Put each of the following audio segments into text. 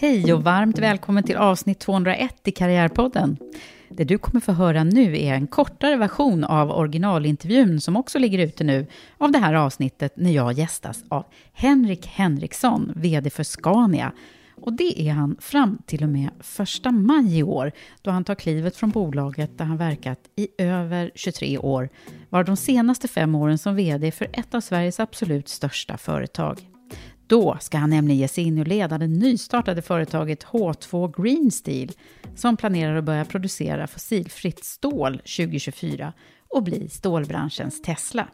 Hej och varmt välkommen till avsnitt 201 i Karriärpodden. Det du kommer få höra nu är en kortare version av originalintervjun som också ligger ute nu av det här avsnittet när jag gästas av Henrik Henriksson, VD för Scania. Och det är han fram till och med 1 maj i år, då han tar klivet från bolaget där han verkat i över 23 år, var de senaste fem åren som VD för ett av Sveriges absolut största företag. Då ska han nämligen ge sig in och leda det nystartade företaget H2 Green Steel som planerar att börja producera fossilfritt stål 2024 och bli stålbranschens Tesla.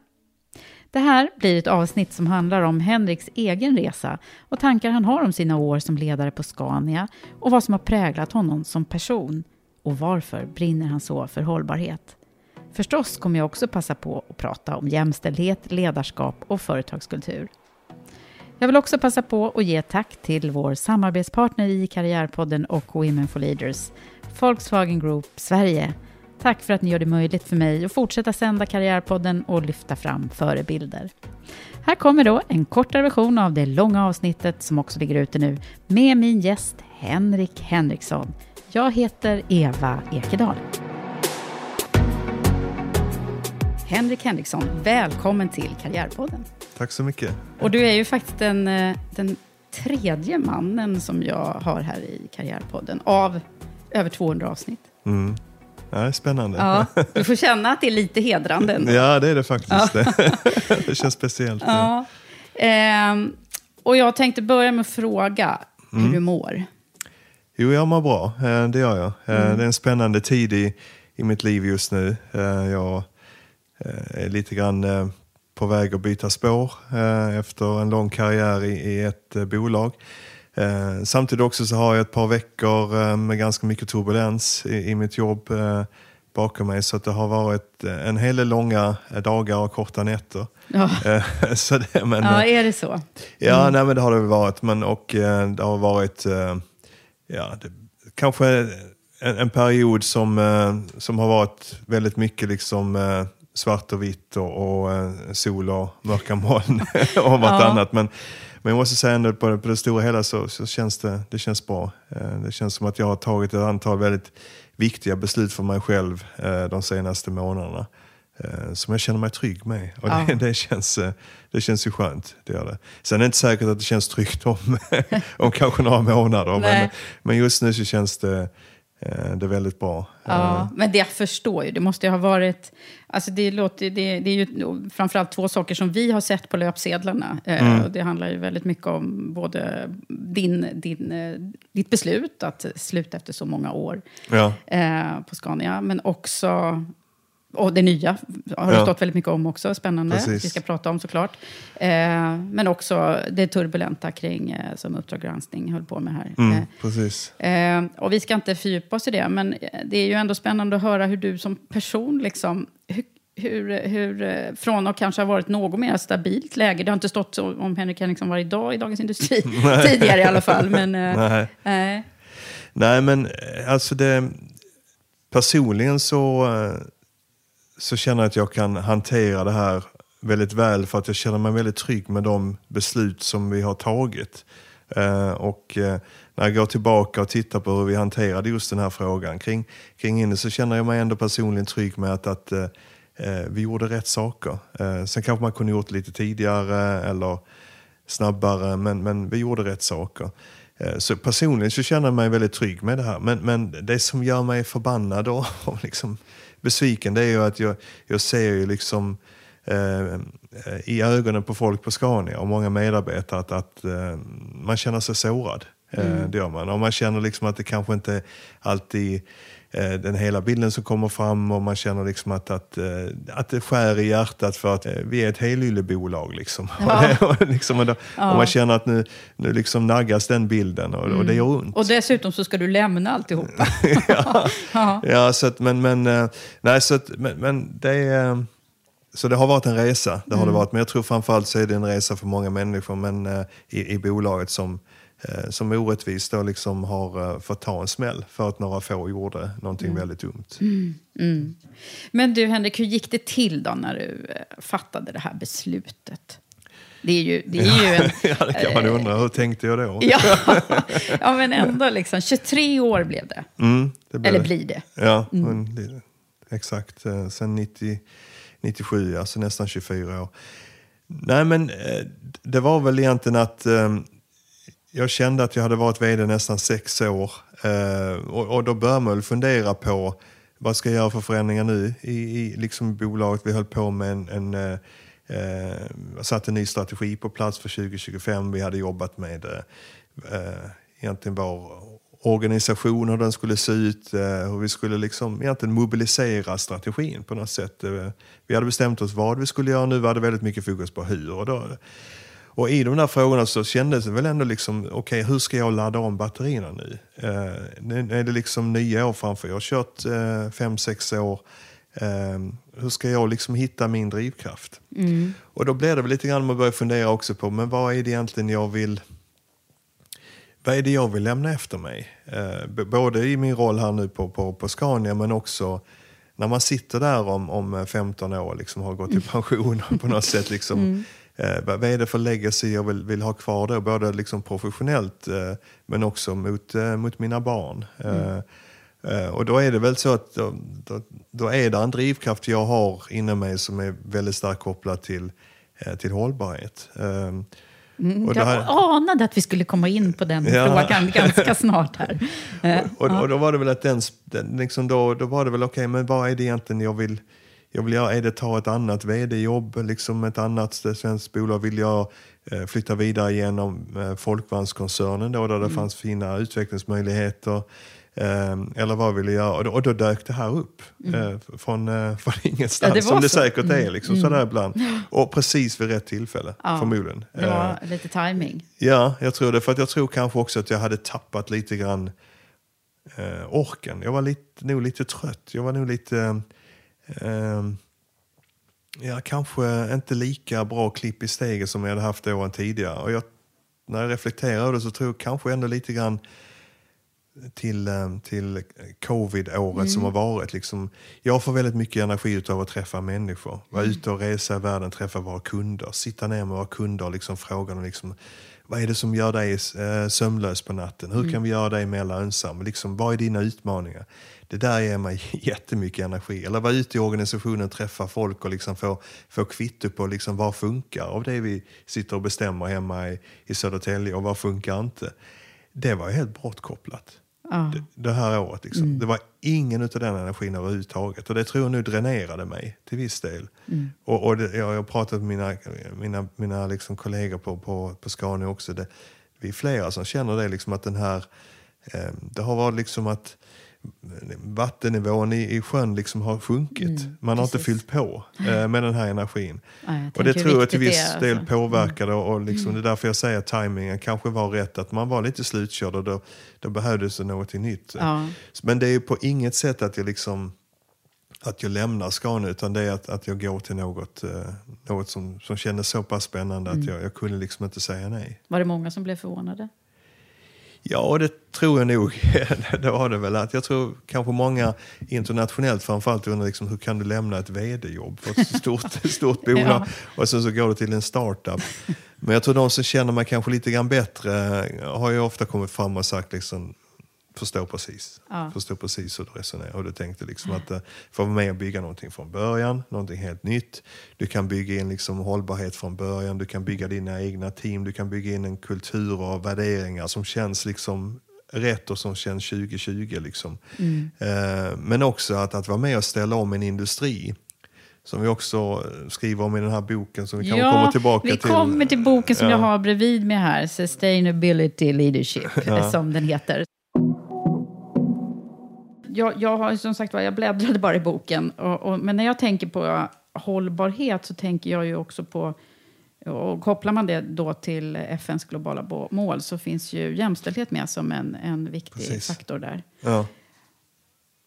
Det här blir ett avsnitt som handlar om Henriks egen resa och tankar han har om sina år som ledare på Scania och vad som har präglat honom som person och varför brinner han så för hållbarhet. Förstås kommer jag också passa på att prata om jämställdhet, ledarskap och företagskultur. Jag vill också passa på att ge tack till vår samarbetspartner i Karriärpodden och Women for Leaders, Volkswagen Group Sverige. Tack för att ni gör det möjligt för mig att fortsätta sända Karriärpodden och lyfta fram förebilder. Här kommer då en kortare version av det långa avsnittet som också ligger ute nu med min gäst Henrik Henriksson. Jag heter Eva Ekedal. Henrik Henriksson, välkommen till Karriärpodden. Tack så mycket. Och du är ju faktiskt den, eh, den tredje mannen som jag har här i Karriärpodden av över 200 avsnitt. Mm. Ja, spännande. Ja, du får känna att det är lite hedrande. Ändå. Ja, det är det faktiskt. Ja. det känns speciellt. Ja. Ehm, och jag tänkte börja med att fråga hur mm. du mår. Jo, jag mår bra. Eh, det gör jag. Eh, mm. Det är en spännande tid i, i mitt liv just nu. Jag är lite grann på väg att byta spår eh, efter en lång karriär i, ett eh, bolag. Eh, samtidigt också så har jag ett par veckor eh, med ganska mycket turbulens i, mitt jobb eh, bakom mig. Så det har varit eh, en hel del långa dagar och korta nätter. Ja, så det, men, ja är det så? Ja, mm. nej, men det har det varit. Men, och det har varit ja, det, kanske en, en, period som, som har varit väldigt mycket liksom svart och vitt och, och eh, sol och mörka moln och vartannat. Ja. Men, men jag måste säga ändå på det, på det stora hela så, så känns det, det känns bra. Eh, det känns som att jag har tagit ett antal väldigt viktiga beslut för mig själv eh, de senaste månaderna. Som jag känner mig trygg med. Och ja. det, det, känns, det känns ju skönt. Det gör det. Sen är det inte säkert att det känns tryggt om, om kanske några månader. Men, men just nu så känns det det är väldigt bra. Ja, eh, men det jag förstår ju, det måste ju ha varit... Alltså det, låter, det, det är ju framförallt två saker som vi har sett på löpsedlarna. Eh, mm. Det handlar ju väldigt mycket om både din, din, ditt beslut att sluta efter så många år ja. på Scania, men också och det nya har det ja. stått väldigt mycket om också, spännande. Precis. Vi ska prata om såklart. Eh, men också det turbulenta kring, eh, som Uppdrag granskning höll på med här. Mm, eh, precis. Eh, och vi ska inte fördjupa oss i det, men det är ju ändå spännande att höra hur du som person, liksom, hur, hur, hur, eh, från att kanske ha varit något mer stabilt läge. Det har inte stått så om Henrik Henriksson var idag i Dagens Industri. Tidigare i alla fall. Men, eh, Nej. nej. Men alltså det... Personligen så, så känner jag att jag kan hantera det här väldigt väl för att jag känner mig väldigt trygg med de beslut som vi har tagit. Eh, Och eh, när jag går tillbaka och tittar på hur vi hanterade just den här frågan kring, kring inne så känner jag mig ändå personligen trygg med att, att eh, eh vi gjorde rätt saker. Eh, Sen kanske man kunde gjort lite tidigare eller snabbare, men, men vi gjorde rätt saker. Eh, så personligen så känner jag mig väldigt trygg med det här. Men, men det som gör mig förbannad och, och liksom besviken det är ju att jag, jag ser ju liksom eh, i ögonen på folk på Scania och många medarbetare att, att eh, man känner sig sårad. Eh, Det gör man. Och man känner liksom att det kanske inte alltid eh, den hela bilden som kommer fram och man känner liksom att, att, eh, att det skär i hjärtat för att eh, vi är ett helyllebolag. Liksom. Ja. och, liksom, och, då, och man känner att nu, nu liksom naggas den bilden och, och det gör ont. Och dessutom så ska du lämna alltihopa. ja. ja, så att, men, men, eh, nej, så att, men, men det är... eh, Så det har varit en resa, det har det varit. Men jag tror framförallt så är det en resa för många människor men, eh, i, i bolaget som, eh, som orättvist då liksom har eh, fått ta en smäll för att några få gjorde någonting väldigt dumt. Men du Henrik, hur gick det till då när du eh, fattade det här beslutet? Det är ju, det är ju en... ja, det kan man undra. Hur tänkte jag då? Ja, ja, men ändå liksom. 23 år blev det. Mm, det blev Eller det. blir det. Ja, men det, exakt. Eh, Sen 90, 97, alltså nästan 24 år. Nej, men eh, det var väl egentligen att eh, jag kände att jag hade varit vd nästan sex år. Eh, och, och då började man väl fundera på vad ska jag göra för förändringar nu i, i liksom bolaget. Vi höll på med en, en eh, eh, satte en ny strategi på plats för 2025. Vi hade jobbat med eh, eh egentligen vår organisation, hur den skulle se ut, eh, hur vi skulle liksom egentligen mobilisera strategin på något sätt. Eh, Vi hade bestämt oss vad vi skulle göra, nu Vi hade väldigt mycket fokus på hur. Och, då, och i de där frågorna så kändes det väl ändå liksom, okej hur ska jag ladda om batterierna nu? Eh, nu är det liksom nya år framför, jag har kört eh, fem, sex år. Eh, hur ska jag liksom hitta min drivkraft? Och då blev det väl lite grann man börja fundera också på, men vad är det egentligen jag vill vad är det jag vill lämna efter mig? Eh, både i min roll här nu på, på, på Scania men också när man sitter där om, om 15 år och liksom har gått i pension på något sätt. Liksom, eh, vad är det för legacy jag vill, vill ha kvar då? Både liksom professionellt eh, men också mot, eh, mot mina barn. Eh, eh, och då är det väl så att då, då, då är det en drivkraft jag har inom mig som är väldigt starkt kopplad till, eh, till hållbarhet. Eh, och det Jag här- anade att vi skulle komma in på den Ja. frågan ganska snart här. Eh, Och, och då var det väl att den, den liksom då, då var det väl okej, men vad är det egentligen jag vill, jag vill göra? Är det ta ett annat vd-jobb, liksom ett annat svenskt bolag? Vill jag eh, flytta vidare genom eh, Folkvagnskoncernen då, där det fanns fina utvecklingsmöjligheter? Eh, eller vad vill jag göra? Och då, och då dök det här upp eh, från, eh, från ingenstans, Ja, det som det så. säkert är. Liksom, sådär ibland. Och precis vid rätt tillfälle, Ja, förmodligen. Det Eh, lite timing. Ja, jag tror det. För att jag tror kanske också att jag hade tappat lite grann orken. Jag var lite, nog lite trött. Jag var nog lite... Eh, ja, kanske inte lika bra klipp i steget som jag hade haft åren tidigare. Och jag, när jag reflekterar över det så tror jag kanske ändå lite grann till, eh, till covid-året som har varit. Liksom, jag får väldigt mycket energi av att träffa människor. Vara ute och resa i världen, träffa våra kunder. Sitta ner med våra kunder och liksom fråga dem liksom, vad är det som gör dig eh, sömnlös på natten? Hur kan vi göra dig mer lönsam? Liksom, vad är dina utmaningar? Det där ger mig jättemycket energi. Eller vara ute i organisationen, träffa folk och liksom få, få kvitto på liksom vad funkar av det vi sitter och bestämmer hemma i, i Södertälje och vad funkar inte. Det var helt bortkopplat Ja. det, det här året. Liksom. Det var ingen av den energin överhuvudtaget. Och det tror jag nu dränerade mig till viss del. Och, och det, jag har pratat med mina, mina, mina liksom kollegor på, på, på Scania också. Det, vi är flera som känner det, liksom att den här... Eh, det har varit liksom att vattennivån i, i sjön liksom har sjunkit. Man har inte fyllt på eh, med den här energin. Ja, och det tror jag till viss är, del alltså. påverkade och, och liksom, det är därför jag säger att tajmingen kanske var rätt. Att man var lite slutkörd och då, då behövdes det något nytt. Ja. Men det är ju på inget sätt att jag liksom att jag lämnar Skåne utan det är att, att jag går till något, eh, något som, som kändes så pass spännande att jag, jag kunde liksom inte säga nej. Var det många som blev förvånade? Ja, det tror jag nog. det var det väl. Att jag tror kanske många internationellt framförallt undrar liksom, hur kan du lämna ett vd-jobb för ett stort, stort bolag Ja. och sen så går du till en startup. Men jag tror de som känner mig kanske lite grann bättre har ju ofta kommit fram och sagt liksom, förstår precis. Ja. Förstår precis hur du resonerar. Och du tänkte liksom att uh, få vara med och bygga någonting från början, någonting helt nytt. Du kan bygga in liksom hållbarhet från början, du kan bygga dina egna team, du kan bygga in en kultur och värderingar som känns liksom rätt och som känns 2020. Liksom. Eh, men också att, att vara med och ställa om en industri. Som vi också skriver om i den här boken som vi kanske kommer tillbaka vi till. kommer till boken som Ja. jag har bredvid mig här, Sustainability Leadership, som den heter. Jag, jag har som sagt var, jag bläddrade bara i boken. Och, och, men när jag tänker på hållbarhet så tänker jag ju också på och kopplar man det då till FNs globala mål så finns ju jämställdhet med som en, en viktig Precis. faktor där. Ja.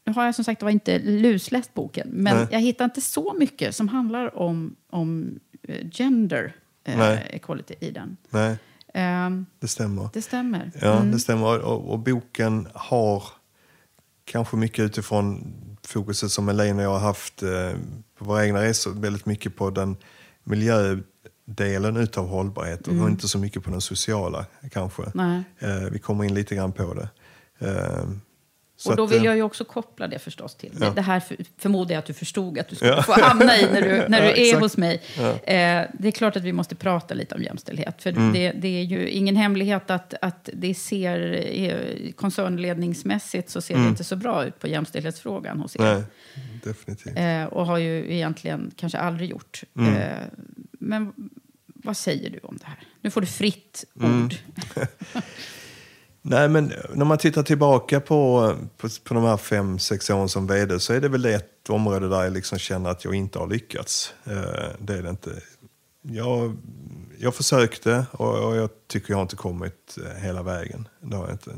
Nu har jag som sagt var inte lusläst boken, men Nej. jag hittar inte så mycket som handlar om, om eh, gender eh, equality i den. Nej, Ehm, det stämmer. det stämmer. Ja, Mm. det stämmer. Och, och boken har kanske mycket utifrån fokuset som Elaine och jag har haft eh, på våra egna resor, väldigt mycket på den miljödelen utav hållbarhet och inte så mycket på den sociala kanske. Mm. Nej. Eh, vi kommer in lite grann på det. Så Och då vill eh, jag ju också koppla det förstås till. Ja. Det här för, förmodar jag att du förstod att du skulle Ja. få hamna i när du, när du Ja, är exakt. hos mig. Eh, det är klart att vi måste prata lite om jämställdhet. För Mm. det, det är ju ingen hemlighet att, att det ser eh, koncernledningsmässigt så ser det inte så bra ut på jämställdhetsfrågan hos er. Mm. Nej, definitivt. Eh, och har ju egentligen kanske aldrig gjort. Mm. Eh, men vad säger du om det här? Nu får du fritt Mm. ord. Nej, men när man tittar tillbaka på, på, på de här fem, sex åren som vd så är det väl ett område där jag liksom känner att jag inte har lyckats. Eh, det är det inte. Jag, jag försökte och, och jag tycker jag har inte kommit eh, hela vägen. Det har jag inte.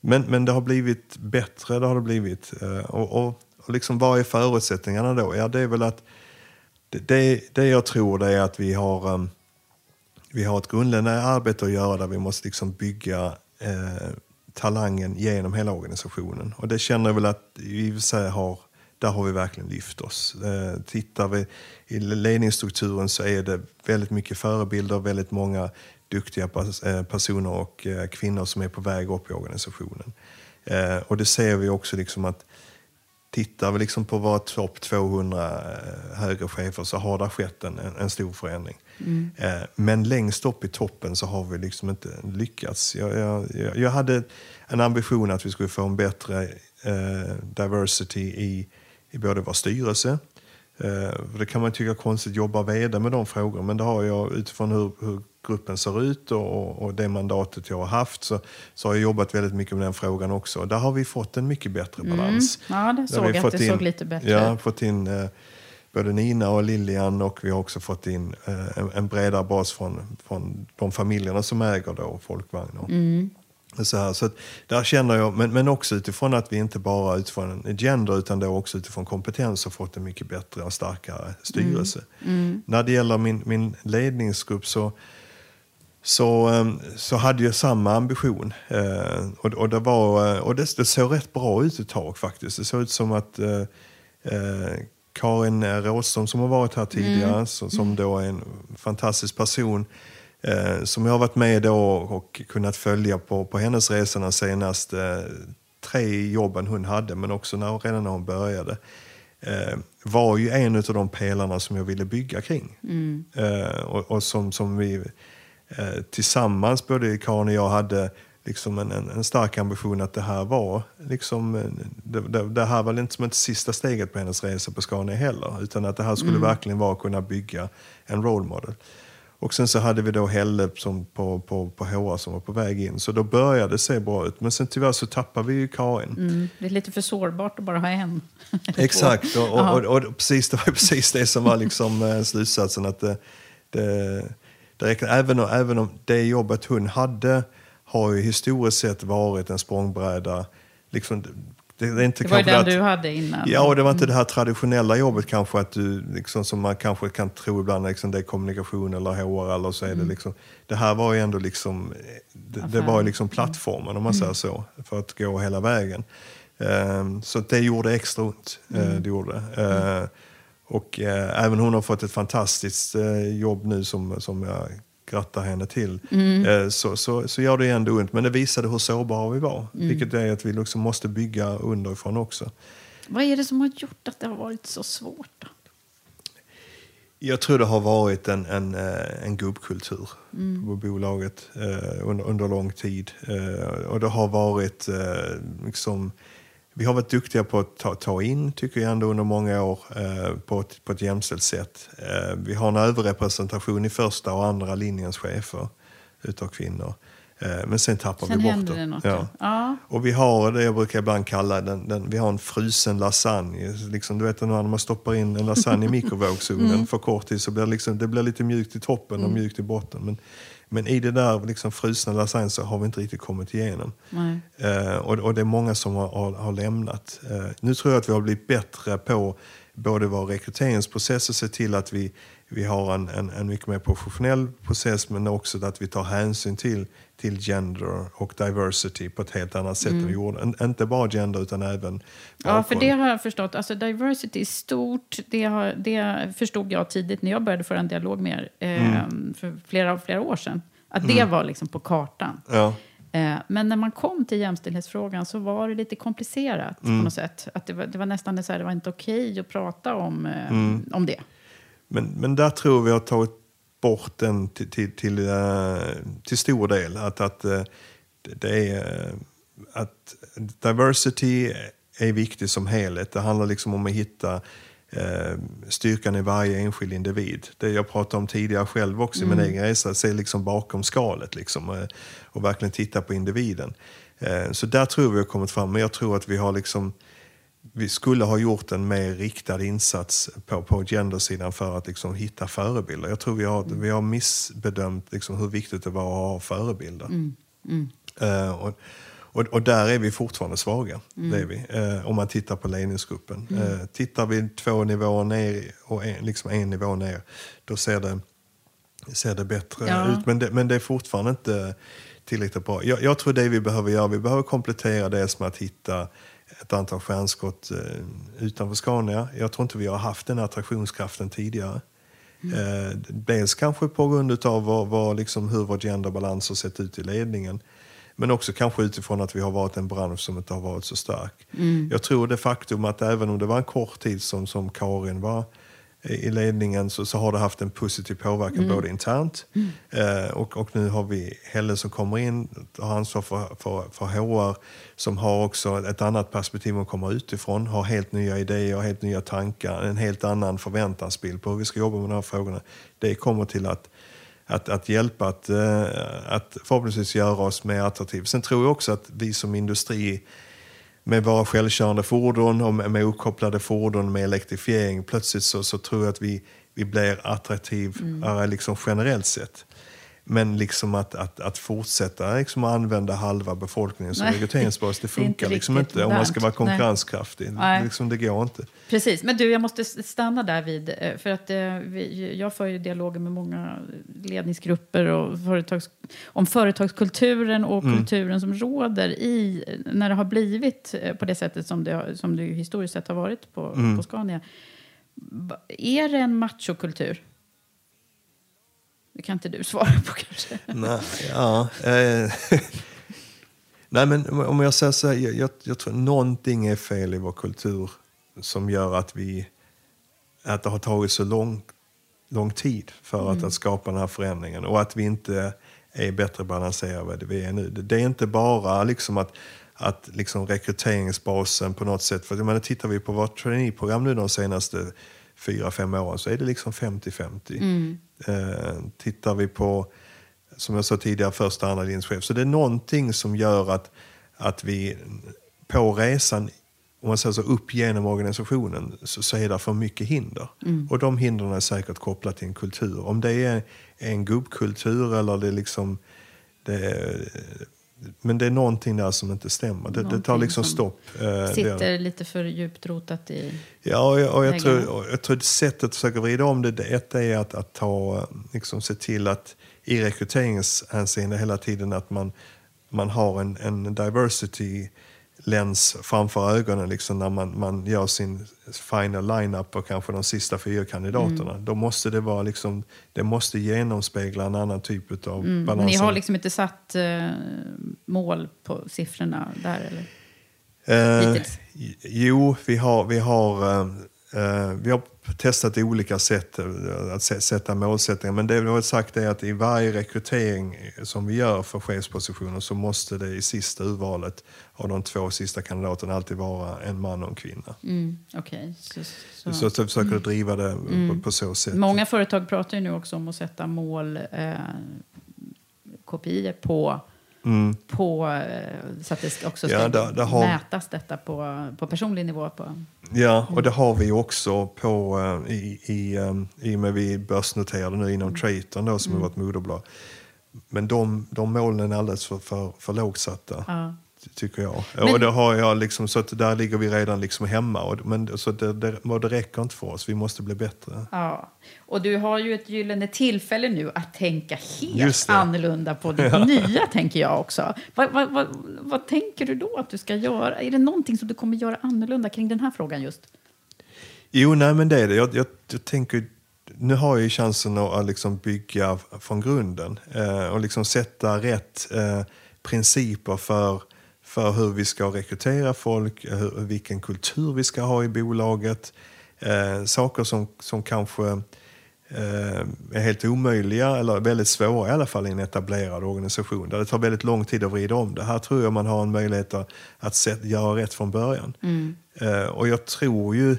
Men, men det har blivit bättre, det har det blivit. Eh, och, och, och liksom vad är förutsättningarna då? Ja, det är väl att det, det, det jag tror det är att vi har um, vi har ett grundläggande arbete att göra där vi måste liksom bygga eh, talangen genom hela organisationen. Och det känner jag väl att vi i och för sig har, där har vi verkligen lyft oss. Eh, tittar vi i ledningsstrukturen så är det väldigt mycket förebilder, väldigt många duktiga pers- eh, personer och eh, kvinnor som är på väg upp i organisationen. Eh, och det ser vi också liksom att Tittar vi liksom på våra topp 200 eh, högre chefer så har det skett en, en stor förändring. Eh, men längst upp i toppen så har vi liksom inte lyckats. Jag, jag, jag- hade en ambition att vi skulle få en bättre eh, diversity i, i både vår styrelse. Eh, det kan man tycka är konstigt, jobbar vd med de frågorna, men det har jag utifrån hur, hur gruppen ser ut och, och, det mandatet jag har haft så, så har jag jobbat väldigt mycket med den frågan också. Där har vi fått en mycket bättre balans. Ja, det såg vi jag fått att det såg lite bättre Ja, fått in eh, både Nina och Lilian och vi har också fått in eh, en, en bredare bas från, från de familjerna som äger då folkvagnar. Mm. Så, här, så där känner jag, men, men också utifrån att vi inte bara utifrån en gender utan då också utifrån kompetens har fått en mycket bättre och starkare styrelse. Mm. När det gäller min, min ledningsgrupp så så, eh, så hade jag samma ambition. Eh, och, och, det, var, och det, det såg rätt bra ut ett tag faktiskt. Det såg ut som att eh, Karin Rådström som har varit här tidigare, så, som då är en fantastisk person, eh, som jag har varit med då och kunnat följa på, på hennes resa de senaste tre jobben hon hade, men också när, redan när hon började eh, var ju en av de pelarna som jag ville bygga kring. Eh, och, och som, som vi eh, tillsammans, både Karin och jag, hade liksom en, en, en stark ambition att det här var liksom, det, det, det här var inte som ett sista steget på hennes resa på Scania heller, utan att det här skulle verkligen vara att kunna bygga en role model. Och sen så hade vi då Helle som på, på, på HR som var på väg in, så då började det se bra ut. Men sen tyvärr så tappade vi ju Karin. Mm, det är lite för sårbart att bara ha en. Exakt, och, och, och, och precis, det var precis det som var liksom, eh, slutsatsen. Att det, det, det även, om, även om det jobbet hon hade har ju historiskt sett varit en språngbräda liksom, det, är inte det var den att, du hade innan. Ja, och det var inte det här traditionella jobbet kanske att du, liksom, som man kanske kan tro ibland, liksom, det är kommunikation eller HR eller så är det liksom. Det här var ju ändå liksom, det, det var ju liksom plattformen om man säger så, för att gå hela vägen. Um, så det gjorde extra ont. Uh, det gjorde uh, och uh, även hon har fått ett fantastiskt jobb nu som, som jag grattar henne till. Mm. Så, så, så gör det ändå ont. Men det visade hur sårbara vi var. Mm. Vilket är att vi liksom måste bygga underifrån också. Vad är det som har gjort att det har varit så svårt? Då? Jag tror det har varit en, en, en gubbkultur mm. på bolaget eh, under, under lång tid. Eh, och det har varit eh, liksom vi har varit duktiga på att ta, ta in, tycker jag ändå under många år, eh, på, ett, på ett jämställt sätt. Eh, vi har en överrepresentation i första och andra linjens chefer utav kvinnor. Eh, men sen tappar sen vi bort det. Något, ja. Ja. Och vi har det jag brukar ibland kalla den, den vi har en frusen lasagne. Liksom, du vet när man stoppar in en lasagne i mikrovågsugnen mm. för kort tid så blir det, liksom, det blir lite mjukt i toppen mm. och mjukt i botten. Men men i det där liksom frusna lasagne så har vi inte riktigt kommit igenom. Eh, och, och, det är många som har, har, har lämnat. Eh, nu tror jag att vi har blivit bättre på både vår rekryteringsprocess och se till att vi, vi har en, en, en mycket mer professionell process men också att vi tar hänsyn till, till gender och diversity på ett helt annat sätt mm. än vi gjorde. En, inte bara gender utan även bakgrund. Ja, för det har jag förstått. Alltså diversity är stort. Det, har, det förstod jag tidigt när jag började föra en dialog med er eh, mm. för flera, flera år sedan. Att det mm. var liksom på kartan. Ja. Eh, men när man kom till jämställdhetsfrågan så var det lite komplicerat mm. på något sätt. Att det var, det var nästan så här, det var inte okej okay att prata om, eh, mm. om det. Men, men där tror vi har tagit bort den till, till, till, uh, till stor del. Att, att uh, det är uh, att diversity är viktigt som helhet. Det handlar liksom om att hitta styrkan i varje enskild individ. Det jag pratade om tidigare själv också mm. i min mm. egen resa, se liksom bakom skalet liksom, och verkligen titta på individen. Så där tror vi har kommit fram, men jag tror att vi har liksom vi skulle ha gjort en mer riktad insats på, på gendersidan för att liksom hitta förebilder. Jag tror vi har, mm. vi har missbedömt liksom hur viktigt det var att ha förebilder. Mm. Mm. Uh, och, och, och, där är vi fortfarande svaga. Det är vi. Uh, om man tittar på ledningsgruppen. Uh, tittar vi två nivåer ner och en, liksom en nivå ner, då ser det, ser det bättre ja. ut. Men det, men det är fortfarande inte tillräckligt bra. Jag, jag tror det vi behöver göra, vi behöver komplettera det med att hitta ett antal stjärnskott eh, utanför Scania. Jag tror inte vi har haft den attraktionskraften tidigare. Mm. Eh, dels kanske på grund av vad, vad, liksom, hur vår genderbalans har sett ut i ledningen. Men också kanske utifrån att vi har varit en bransch som inte har varit så stark. Mm. Jag tror det faktum att även om det var en kort tid som, som Karin var i ledningen så, så har det haft en positiv påverkan mm. både internt mm. eh, och, och nu har vi Helle som kommer in och har ansvar för, för, för HR som har också ett annat perspektiv och kommer utifrån, har helt nya idéer, helt nya tankar, en helt annan förväntansbild på hur vi ska jobba med de här frågorna. Det kommer till att att, att hjälpa att, eh, att förhoppningsvis göra oss mer attraktiva. Sen tror jag också att vi som industri med våra självkörande fordon och med, med okopplade fordon med elektrifiering. Plötsligt så, så tror jag att vi, vi blir attraktivare mm. liksom generellt sett. Men liksom att, att, att fortsätta liksom använda halva befolkningen som rekryteringsbas, det funkar det liksom inte om man ska vara konkurrenskraftig. Nej. Liksom, det går inte. Precis, men du, jag måste stanna där vid, eh, för att eh, vi, jag för ju dialoger med många ledningsgrupper och företags, om företagskulturen och mm. kulturen som råder i, när det har blivit eh, på det sättet som det, som det historiskt sett har varit på, mm. på Scania. Är det en machokultur? Det kan inte du svara på kanske? Nej, ja. Eh, Nej, men om jag säger så här, jag, jag, jag tror någonting är fel i vår kultur som gör att vi att det har tagit så lång, lång tid för mm. att, att skapa den här förändringen och att vi inte är bättre balanserade än vi är nu. Det är inte bara liksom att, att liksom rekryteringsbasen på något sätt, för jag menar, tittar vi på vårt traineeprogram nu de senaste fyra, fem åren så är det liksom 50-50. Mm. Eh, tittar vi på, som jag sa tidigare, första och andra linjeschef. Så det är någonting som gör att, att vi på resan om man säger så, upp genom organisationen så, så är det för mycket hinder. Mm. Och de hindren är säkert kopplade till en kultur. Om det är en gubbkultur eller det är liksom det är men det är någonting där som inte stämmer. Det, det tar liksom stopp. Eh, sitter där. lite för djupt rotat i Ja, och jag, och jag tror, jag tror sättet att försöka vrida om det, det ett är att, att ta, liksom, se till att i rekryteringshänseende hela tiden att man, man har en, en diversity lens framför ögonen liksom när man, man gör sin final line-up och kanske de sista fyra kandidaterna. Mm. Då måste det vara liksom, det måste genomspegla en annan typ av mm. balans. Ni har liksom inte satt uh, mål på siffrorna där eller? Uh, jo, vi har, vi har Uh, vi har testat olika sätt att sätta målsättningar men det vi har sagt är att i varje rekrytering som vi gör för chefspositioner så måste det i sista urvalet av de två sista kandidaterna alltid vara en man och en kvinna. Mm, okay. så, så. så, så försöker mm. driva det mm. på, på, så sätt. Många företag pratar ju nu också om att sätta mål eh, kopior på Mm. På, eh, så att det också ska ja, där, där har... mätas detta på, på personlig nivå. På. Ja, och det har vi också på, eh, i, i, um, i och med vi börsnoterade nu inom mm. Trayton då, som mm. är vårt moderbolag. Men de, de målen är alldeles för, för, för lågt satta. Ja tycker jag. Men... Och det har jag liksom, så att där ligger vi redan liksom hemma. Och, men, så det, det, det räcker inte för oss, vi måste bli bättre. Ja. Och du har ju ett gyllene tillfälle nu att tänka helt annorlunda på det ja. nya, tänker jag också. Vad, vad, vad, vad, tänker du då att du ska göra? Är det någonting som du kommer göra annorlunda kring den här frågan just? Jo, nej men det är det. Jag, jag, jag tänker nu har jag ju chansen att liksom bygga från grunden eh, och liksom sätta rätt eh, principer för för hur vi ska rekrytera folk, hur, vilken kultur vi ska ha i bolaget. Eh, saker som, som kanske eh, är helt omöjliga eller väldigt svåra i alla fall i en etablerad organisation där det tar väldigt lång tid att vrida om det. Här tror jag man har en möjlighet att, att set, göra rätt från början. Mm. Eh, och jag tror ju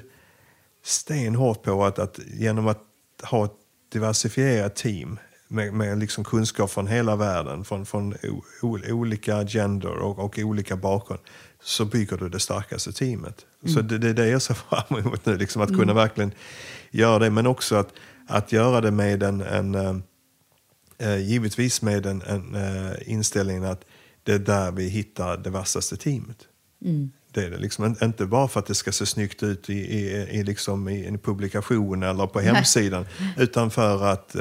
stenhårt på att, att genom att ha ett diversifierat team med, med liksom kunskap från hela världen, från, från o, olika gender och, och, olika bakgrund, så bygger du det starkaste teamet. Mm. Så det, det är det jag ser fram emot nu, liksom, att kunna mm. verkligen göra det, men också att, att göra det med en, en äh, givetvis med en, en äh, inställning att det är där vi hittar det vassaste teamet. Mm. Det är det liksom. Inte bara för att det ska se snyggt ut i, i, i, liksom i en publikation eller på hemsidan, utan för att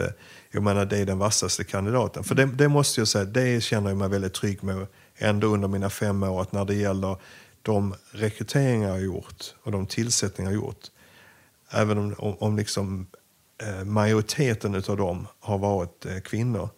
jag menar, det är den vassaste kandidaten. För det, det, måste jag säga, det känner jag mig väldigt trygg med ändå under mina fem år, att när det gäller de rekryteringar jag gjort och de tillsättningar jag gjort, även om, om, om liksom, eh, majoriteten av dem har varit eh, kvinnor,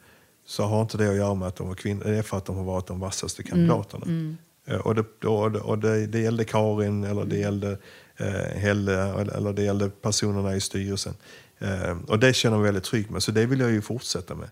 så har inte det att göra med att de var kvinnor, det är för att de har varit de vassaste mm, kandidaterna. Mm, mm. Och, det, och, det, och det, det gällde Karin, eller det gällde eh, Helle, eller det gällde personerna i styrelsen. Eh, och det känner jag mig väldigt trygg med, så det vill jag ju fortsätta med.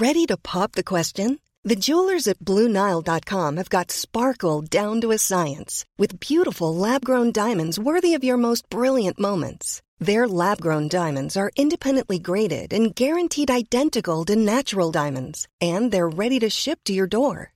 Ready to pop the question? The jewelers at BlueNile.com have got sparkle down to a science with beautiful lab-grown diamonds worthy of your most brilliant moments. Their lab-grown diamonds are independently graded and guaranteed identical to natural diamonds, and they're ready to ship to your door.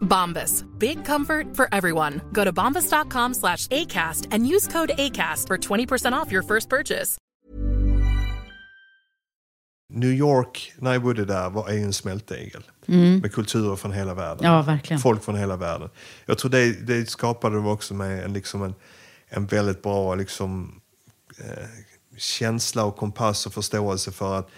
Bombas. Big comfort for everyone. Go to bombas.com slash ACAST and use code ACAST for 20% off your first purchase. New York, när jag bodde där, var en smältdegel. Mm. Med kulturer från hela världen. Ja, verkligen. Folk från hela världen. Jag tror det, det skapade det också med en, liksom en, en väldigt bra liksom, eh, känsla och kompass och förståelse för att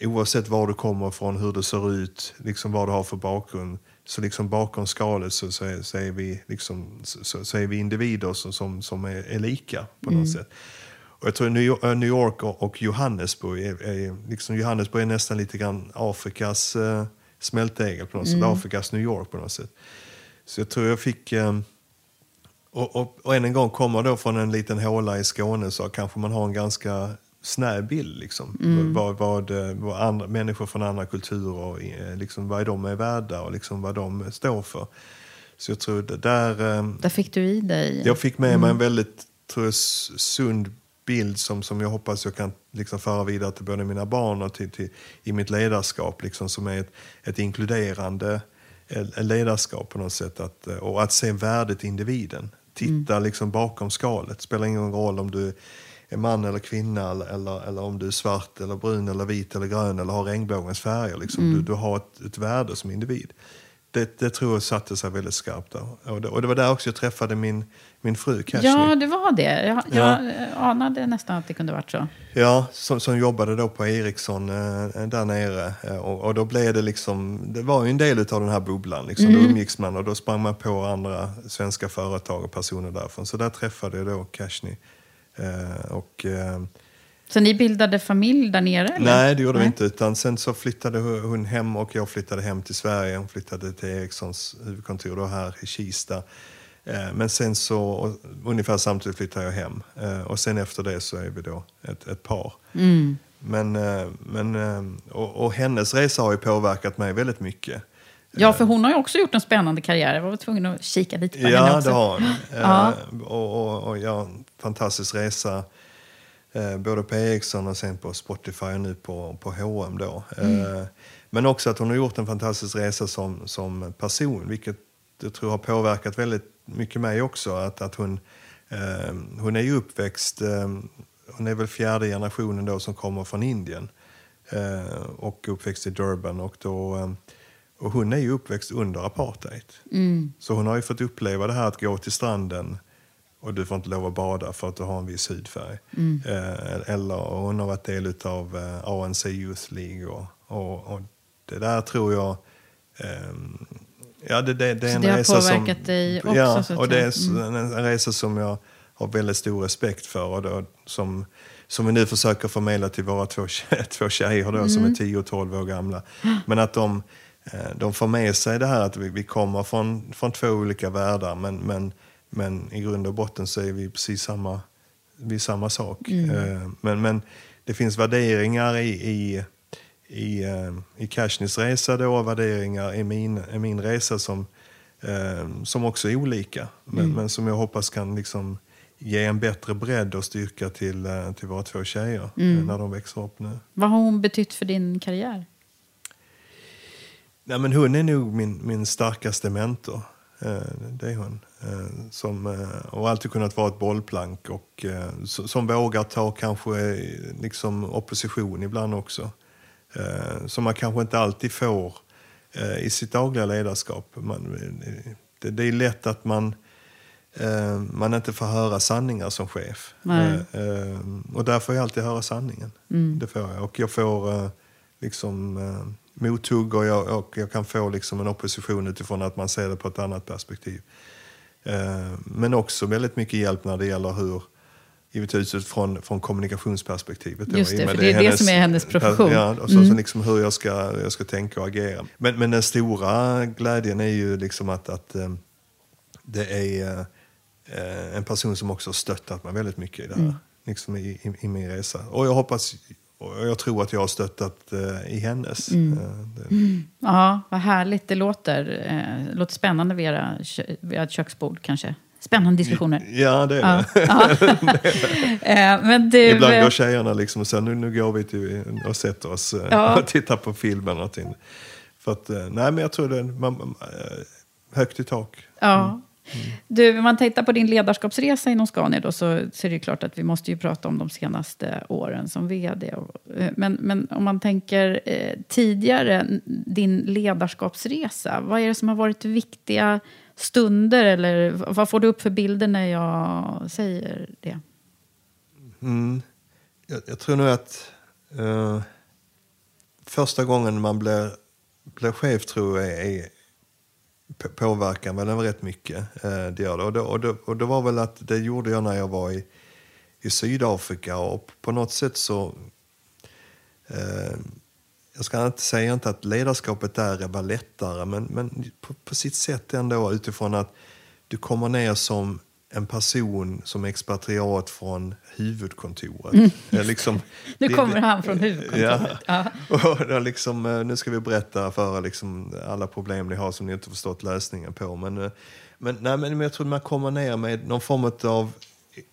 oavsett var du kommer ifrån, hur du ser ut, liksom vad du har för bakgrund, så liksom bakom skalet så, så, är, så, är, vi liksom, så, så, är vi individer som, som, som är, är lika på något Mm. sätt. Och jag tror New York, New York och, Johannesburg är, är, liksom Johannesburg är nästan lite grann Afrikas eh, smältdegel på något sätt, Mm. Afrikas New York på något sätt. Så jag tror jag fick, eh, och, och, och än en gång kommer då från en liten håla i Skåne så kanske man har en ganska snäv bild. Liksom. Mm. Vad, vad, vad andra, människor från andra kulturer, eh, liksom, vad de är värda och liksom, vad de står för. Så jag tror det där... eh, Där fick du i dig. jag fick med mig en väldigt tror jag, sund bild som, som jag hoppas jag kan liksom föra vidare till både mina barn och till, till, i mitt ledarskap. Liksom, som är ett, ett inkluderande eh, ledarskap på något sätt. Att, och att se värdet i individen. Titta liksom bakom skalet. spelar ingen roll om du är man eller kvinna eller, eller, eller om du är svart eller brun eller vit eller grön eller har regnbågens färger. Liksom. Du, du har ett, ett värde som individ. Det, det tror jag satte sig väldigt skarpt där. Och det, och det var där också jag träffade min, min fru Cashny. Ja, det var det. Jag, jag Ja. anade nästan att det kunde varit så. Ja, som, som jobbade då på Ericsson eh, där nere. Eh, och, och då blev det liksom, det var ju en del av den här bubblan. Liksom. Då Mm. umgicks man och då sprang man på andra svenska företag och personer därifrån. Så där träffade jag då Cashny. Eh, och, eh, Så ni bildade familj där nere? Eller? nej, det gjorde vi Nej. inte. Utan sen så flyttade hon hem och jag flyttade hem till Sverige. Hon flyttade till Ericssons huvudkontor då här i Kista. Eh, Men sen så, ungefär samtidigt flyttade jag hem. Och sen efter det så är vi då ett, ett par. Mm. Men, men, och, och hennes resa har ju påverkat mig väldigt mycket. Ja, för hon har ju också gjort en spännande karriär. Jag var tvungen att kika lite på henne Ja, också. det har hon. Ja. Eh, och, och, och ja, en fantastisk resa. Eh, både på Ericsson och sen på Spotify och nu på, på H&M då. Eh, men också att hon har gjort en fantastisk resa som, som person, vilket jag tror har påverkat väldigt mycket mig också. Att, att hon, eh, hon är ju uppväxt, eh, hon är väl fjärde generationen då som kommer från Indien. Eh, och uppväxt i Durban. Och, då, eh, och hon är ju uppväxt under apartheid. Mm. Så hon har ju fått uppleva det här att gå till stranden och du får inte lov att bada för att du har en viss hudfärg. Mm. Eh, eller hon har varit del av eh, ANC Youth League. Och, och, och det där tror jag... ehm, ja, det, det, det är en det resa som... också, Ja, och det är s- en, resa som jag har väldigt stor respekt för. Och då, som, som vi nu försöker förmedla till våra två, två tjejer då, som är Mm. 10 och 12 år gamla. Men att de, eh, de får med sig det här att vi, vi kommer från, från två olika världar men, men, men i grund och botten så är vi precis samma, vi samma sak. Mm. Eh, Men, men det finns värderingar i, i, i, eh, i Kashnys resa då, och värderingar i min, i min resa som, eh, som också är olika. Men, Mm. men som jag hoppas kan liksom ge en bättre bredd och styrka till, eh, till våra två tjejer Mm. eh, när de växer upp nu. Vad har hon betytt för din karriär? Nej, men hon är nog min, min starkaste mentor. Eh, det är hon. Eh, som, eh, och alltid kunnat vara ett bollplank och som, vågar ta kanske liksom opposition ibland också. Som man kanske inte alltid får i sitt dagliga ledarskap. Man, det, det är lätt att man, man inte får höra sanningar som chef. Nej. Och där får jag alltid höra sanningen. Mm. Det får jag. Och jag får liksom, mothugg och jag, och jag kan få liksom en opposition utifrån att man ser det på ett annat perspektiv. Eh, men också väldigt mycket hjälp när det gäller hur givetvis utifrån från kommunikationsperspektivet. Just det, för det är det som är hennes profession. Ja, och så, Mm. så liksom hur jag ska, jag ska tänka och agera. Men, men den stora glädjen är ju liksom att, att eh, det är eh, en person som också har stöttat mig väldigt mycket i det här. Mm. Liksom i, i, I min resa. Och jag hoppas, och jag tror att jag har stöttat eh, i hennes. Mm. Eh, det, Ja, vad härligt det låter. Eh, låter spännande vid, era, vid ert köksbord kanske. Spännande diskussioner. Ja, det är Ja. det. Ja. Eh, men du, Ibland eh, går tjejerna liksom och säger nu, nu går vi till, och sätter oss eh, Ja. och tittar på film eller någonting. För att, nej men jag tror det är man, högt i tak. Ja. Du, om man tittar på din ledarskapsresa inom Scania då, så, så är det ju klart att vi måste ju prata om de senaste åren som vd. Eh, men, men om man tänker eh, tidigare, din ledarskapsresa, vad är det som har varit viktiga stunder? Eller vad får du upp för bilder när jag säger det? Mm. Jag, jag tror nog att eh, första gången man blir, blir chef tror jag är, påverkar väl en rätt mycket. Eh, det gör det. Och, det, och, det, och det var väl att det gjorde jag när jag var i, i Sydafrika och på något sätt så eh, jag ska inte säga inte att ledarskapet där var lättare, men, men på, på sitt sätt ändå utifrån att du kommer ner som en person som expatriat från huvudkontoret. Mm. Liksom, Nu kommer det- han från huvudkontoret. Ja. och då liksom, eh, nu ska vi berätta för er liksom alla problem ni har som ni inte förstått lösningen på. Men, eh, men, nej, men jag tror man kommer ner med någon form av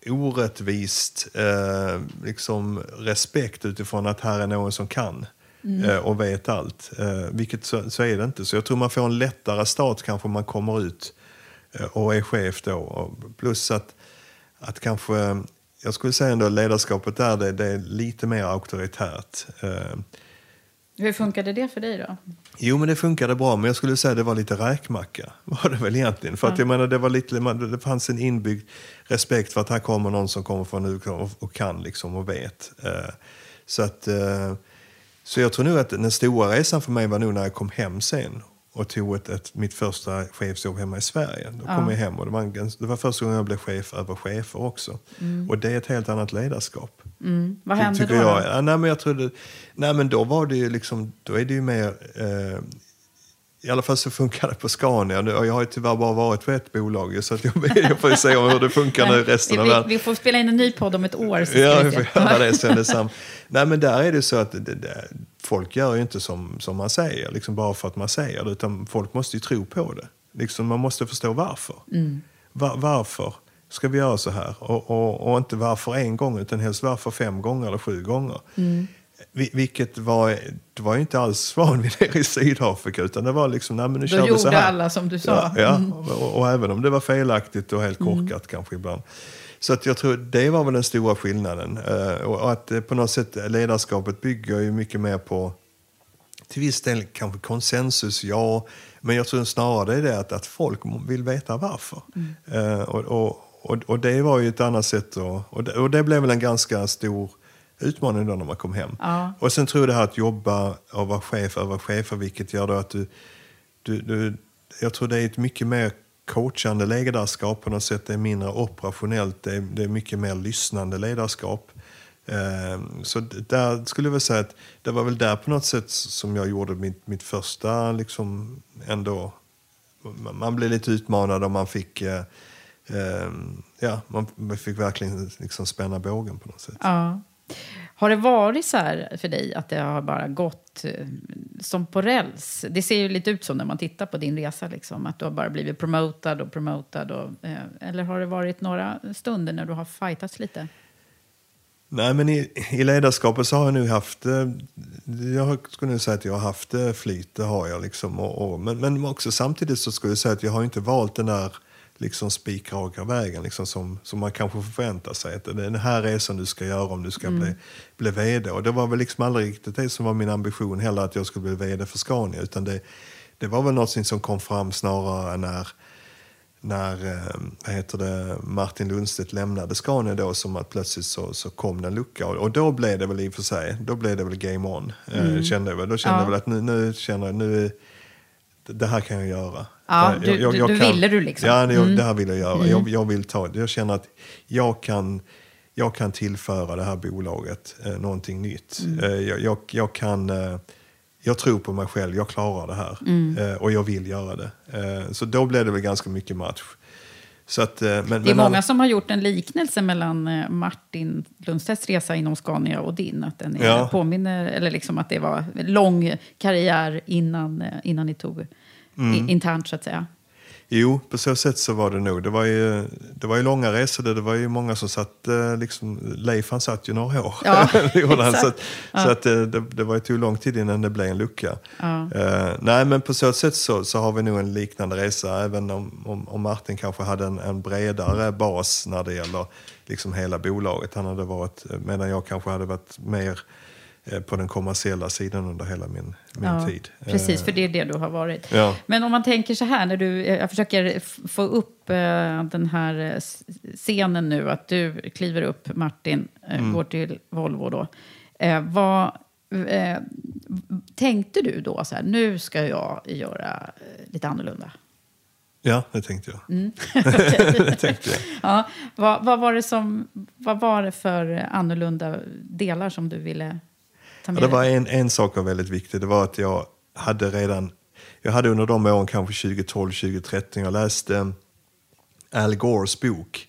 orättvist eh, liksom respekt utifrån att här är någon som kan Mm. eh, och vet allt. Eh, vilket så, så är det inte. Så jag tror man får en lättare start kanske om man kommer ut och är chef då. Plus att, att kanske, jag skulle säga ändå ledarskapet där, det, det är lite mer auktoritärt. Eh, Hur funkade det för dig då? Jo, men det funkade bra, men jag skulle säga det var lite räkmacka. Var det väl egentligen. För att Ja. jag menar, det, var lite, det fanns en inbyggd respekt för att här kommer någon som kommer från UK och, kan liksom och vet. Eh, så att... Eh, så jag tror nog att den stora resan för mig var nog när jag kom hem sen och tog ett, ett, mitt första chefsjobb hemma i Sverige. Då kom Ja. jag hem och det var, en, det var första gången jag blev chef över chefer också. Mm. Och det är ett helt annat ledarskap. Mm. Vad Ty- hände tycker då? Jag. då? Ja, nej, men jag trodde, nej, men då var det ju liksom, då är det ju mer, eh, i alla fall så funkar det på Scania. Nu- Jag har ju tyvärr bara varit på ett bolag, så att jag, jag får se om hur det funkar nu resten av världen. vi, får spela in en ny podd om ett år. Så Ja, vi får göra det sen. Detsamma. Nej, men där är det så att det, det, folk gör ju inte som, som man säger, liksom bara för att man säger det, utan folk måste ju tro på det. Liksom, man måste förstå varför. Mm. Va- varför ska vi göra så här? Och, och, och inte varför en gång, utan helst varför fem gånger eller sju gånger. Mm. Vi- Vilket var, det var ju inte alls van vid nere i Sydafrika, utan det var liksom, nej men nu Då kör vi så gjorde här. alla som du sa. Ja, ja. Mm. Och, och även om det var felaktigt och helt Mm. korkat kanske ibland. Så att jag tror det var väl den stora skillnaden. Eh, och att eh, på något sätt ledarskapet bygger ju mycket mer på till viss del kanske konsensus, ja. Men jag tror snarare det är det att, att folk vill veta varför. Mm. Eh, och, och, och, och det var ju ett annat sätt. att- Och det, och det blev väl en ganska stor utmaning då när man kom hem. Ja. Och sen tror jag det här att jobba och vara chef över chefer, vilket gör då att du, du, du... Jag tror det är ett mycket mer coachande ledarskap på något sätt. Det är mindre operationellt, det är, det är mycket mer lyssnande ledarskap. Ehm, så där skulle jag väl säga att det var väl där på något sätt som jag gjorde mitt, mitt första, liksom ändå... Man blev lite utmanad och man fick... eh, ehm, Ja, man fick verkligen liksom spänna bågen på något sätt. Ja. Har det varit så här för dig att det har bara gått eh, som på räls? Det ser ju lite ut så när man tittar på din resa, liksom, att du har bara blivit promotad och promotad. Och, eh, eller har det varit några stunder när du har fightats lite? Nej, men i, i ledarskapet så har jag nu haft, eh, jag skulle nog säga att jag har haft flyt, det har jag liksom. Och, och, men, men också samtidigt så skulle jag säga att jag har inte valt den där liksom spikraka vägen liksom, som, som man kanske förväntar sig. Att det är den här resan du ska göra om du ska Mm. bli, bli vd. Och det var väl liksom aldrig riktigt det som var min ambition heller, att jag skulle bli vd för Scania. Utan det, det var väl något som kom fram snarare när när eh, heter det, Martin Lundstedt lämnade Scania då som att plötsligt så, så kom det en lucka. Och, då blev det väl i och för sig, då blev det väl game on. Eh, Mm. kände jag. Då kände Ja. jag väl att nu, nu känner jag, nu, det här kan jag göra. Ja, Eh, du- du- du ville du liksom. Ja, det, Mm. det här vill jag göra. Mm. Jag, jag vill ta, jag känner att jag kan, jag kan tillföra det här bolaget eh, någonting nytt. Mm. Eh, jag, jag, jag kan... Eh, jag tror på mig själv, jag klarar det här. Mm. Eh, och jag vill göra det. Eh, så då blev det väl ganska mycket match. Så att, men, Det är men många som har gjort en liknelse mellan Martin Lundstedts resa inom Scania och din. Att den är, Ja. påminner, eller liksom att det var lång karriär innan, innan ni tog Mm. internt så att säga. Jo, på så sätt så var det nog. Det var ju, det var ju långa resor, där det var ju många som satt, eh, liksom, Leif han satt ju några år. Ja, så att, Ja. så att eh, det, det var ju tog lång tid innan det blev en lucka. Ja. Eh, nej, men på så sätt så, så har vi nog en liknande resa, även om, om, om Martin kanske hade en, en bredare bas när det gäller liksom hela bolaget. Han hade varit, medan jag kanske hade varit mer på den kommersiella sidan under hela min, min Ja, tid. Precis, Eh, för det är det du har varit. Ja. Men om man tänker så här, när du, eh, jag försöker få upp eh, den här eh, scenen nu, att du kliver upp, Martin, eh, Mm. går till Volvo då. Eh, vad, eh, tänkte du då så här, nu ska jag göra eh, lite annorlunda? Ja, det tänkte jag. Mm. det tänkte jag. Ja, vad, vad, var det som, vad var det för annorlunda delar som du ville ta Ja, med det var en, en sak var väldigt viktig. Det var att jag hade redan, jag hade under de åren, kanske 2012, 2013, jag läste Al Gores bok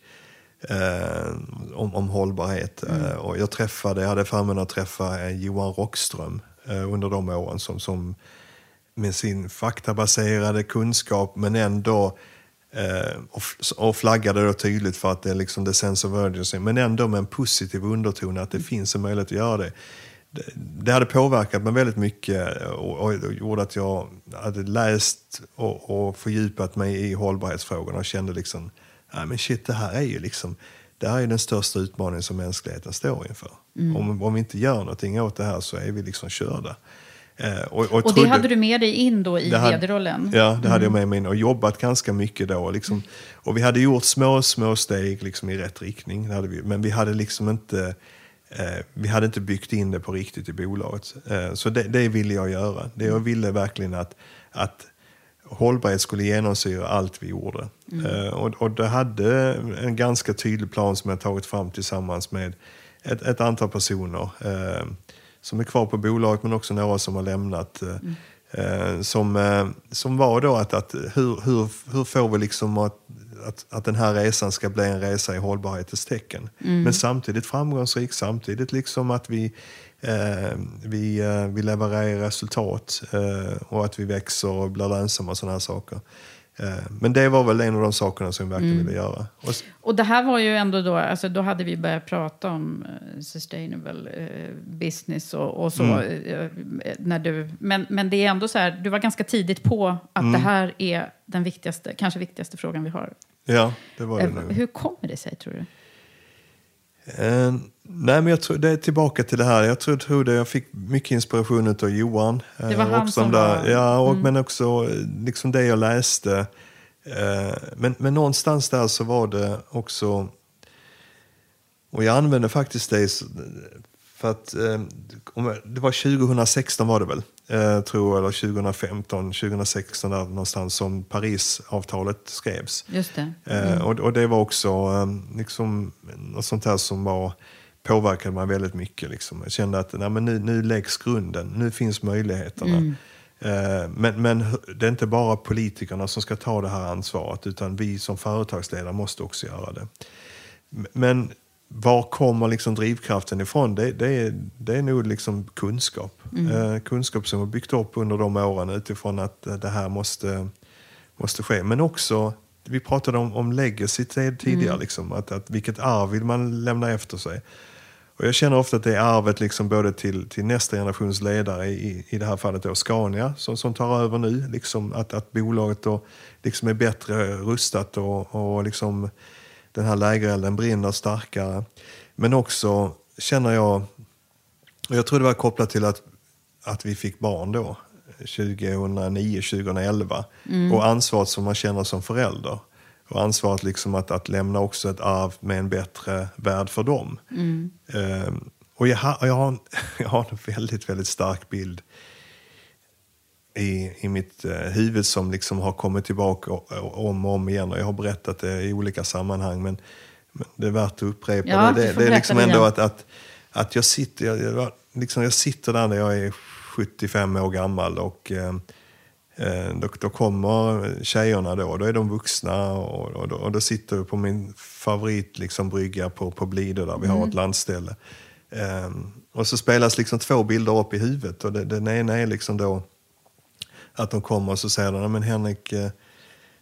eh, om, om hållbarhet. Eh, och jag träffade, jag hade förmånen att träffa eh, Johan Rockström eh, under de åren som, som med sin faktabaserade kunskap men ändå eh, och, och flaggade då tydligt för att det är liksom the sense of urgency men ändå med en positiv underton att det finns en möjlighet att göra det. Det, det hade påverkat mig väldigt mycket och, och, och gjorde att jag hade läst och, och fördjupat mig i hållbarhetsfrågorna och kände liksom, nej men shit det här är ju liksom, det här är den största utmaningen som mänskligheten står inför. Mm. Om, om vi inte gör någonting åt det här så är vi liksom körda. Eh, och, och, Och det trodde- hade du med dig in då i det vd-rollen? Ja, det hade jag Mm. med mig in och jobbat ganska mycket då. Liksom. Och vi hade gjort små, små steg liksom, i rätt riktning. Det vi. Men vi hade liksom inte, vi hade inte byggt in det på riktigt i bolaget. Eh, så det, det ville jag göra. Det jag ville verkligen att, att hållbarhet skulle genomsyra allt vi gjorde. Mm. Eh, och, och det hade en ganska tydlig plan som jag tagit fram tillsammans med ett, ett antal personer eh, som är kvar på bolaget men också några som har lämnat. Eh, eh, som, eh, som var då att, att hur, hur, hur får vi liksom att, att, att den här resan ska bli en resa i hållbarhetens tecken. Mm. Men samtidigt framgångsrik, samtidigt liksom att vi, eh, vi, eh, vi levererar resultat eh, och att vi växer och blir lönsamma och sådana här saker. Eh, men det var väl en av de sakerna som vi verkligen Mm. ville göra. Och, Och det här var ju ändå då, alltså då hade vi börjat prata om eh, sustainable eh, business och, och så. Mm. när du, men, men det är ändå så här, du var ganska tidigt på att Mm. det här är den viktigaste, kanske viktigaste frågan vi har. Ja, det var det Eh, nog. Hur kommer det sig tror du? Eh, nej, men jag tror det är tillbaka till det här. Jag tror, tror det, jag fick mycket inspiration av Johan. Det var Eh, han också som där, var- Ja, och, Mm. men också eh, liksom det jag läste. Eh, men, men någonstans där så var det också... Och jag använde faktiskt det för att... Eh, det var 2016 var det väl? Eh, tror jag, eller 2015, 2016 där någonstans som Parisavtalet skrevs. Just det. Eh, Mm. och, och det var också eh, liksom, något sånt här som var, påverkade mig väldigt mycket. Liksom. Jag kände att nej, men nu, nu läggs grunden, nu finns möjligheterna. Mm. Eh, men, men det är inte bara politikerna som ska ta det här ansvaret utan vi som företagsledare måste också göra det. Men var kommer liksom drivkraften ifrån? Det, det, är, det är nog liksom kunskap. Mm. Eh, kunskap som har byggt upp under de åren utifrån att eh, det här måste, måste ske. Men också, vi pratade om, om legacy t- tidigare, Mm. liksom, att, att vilket arv vill man lämna efter sig? Och jag känner ofta att det är arvet liksom både till, till nästa generations ledare, i, i det här fallet då Scania, som, som tar över nu. Liksom att, att bolaget då liksom är bättre rustat och, och liksom den här lägerelden brinner starkare. Men också känner jag, och jag tror det var kopplat till att, att vi fick barn då, 2009, 2011. Mm. Och ansvaret som man känner som förälder. och ansvaret liksom att, att lämna också ett arv med en bättre värld för dem. Mm. Ehm, och jag har, jag, har en, jag har en väldigt, väldigt stark bild i, i mitt eh, huvud som liksom har kommit tillbaka om och om igen. Och jag har berättat det i olika sammanhang, men, men det är värt att upprepa. Ja, det, det, är liksom ändå igen. att, att, att jag, sitter, jag, jag, liksom jag sitter där när jag är 75 år gammal och eh, eh, då, då kommer tjejerna då, då är de vuxna och, och, då, och då sitter jag på min favorit liksom, brygga på, på Blidö där vi har Mm. ett landställe. Ehm, och så spelas liksom två bilder upp i huvudet och det, den ena är liksom då att de kommer och så säger de, "Nej, men Henrik, eh,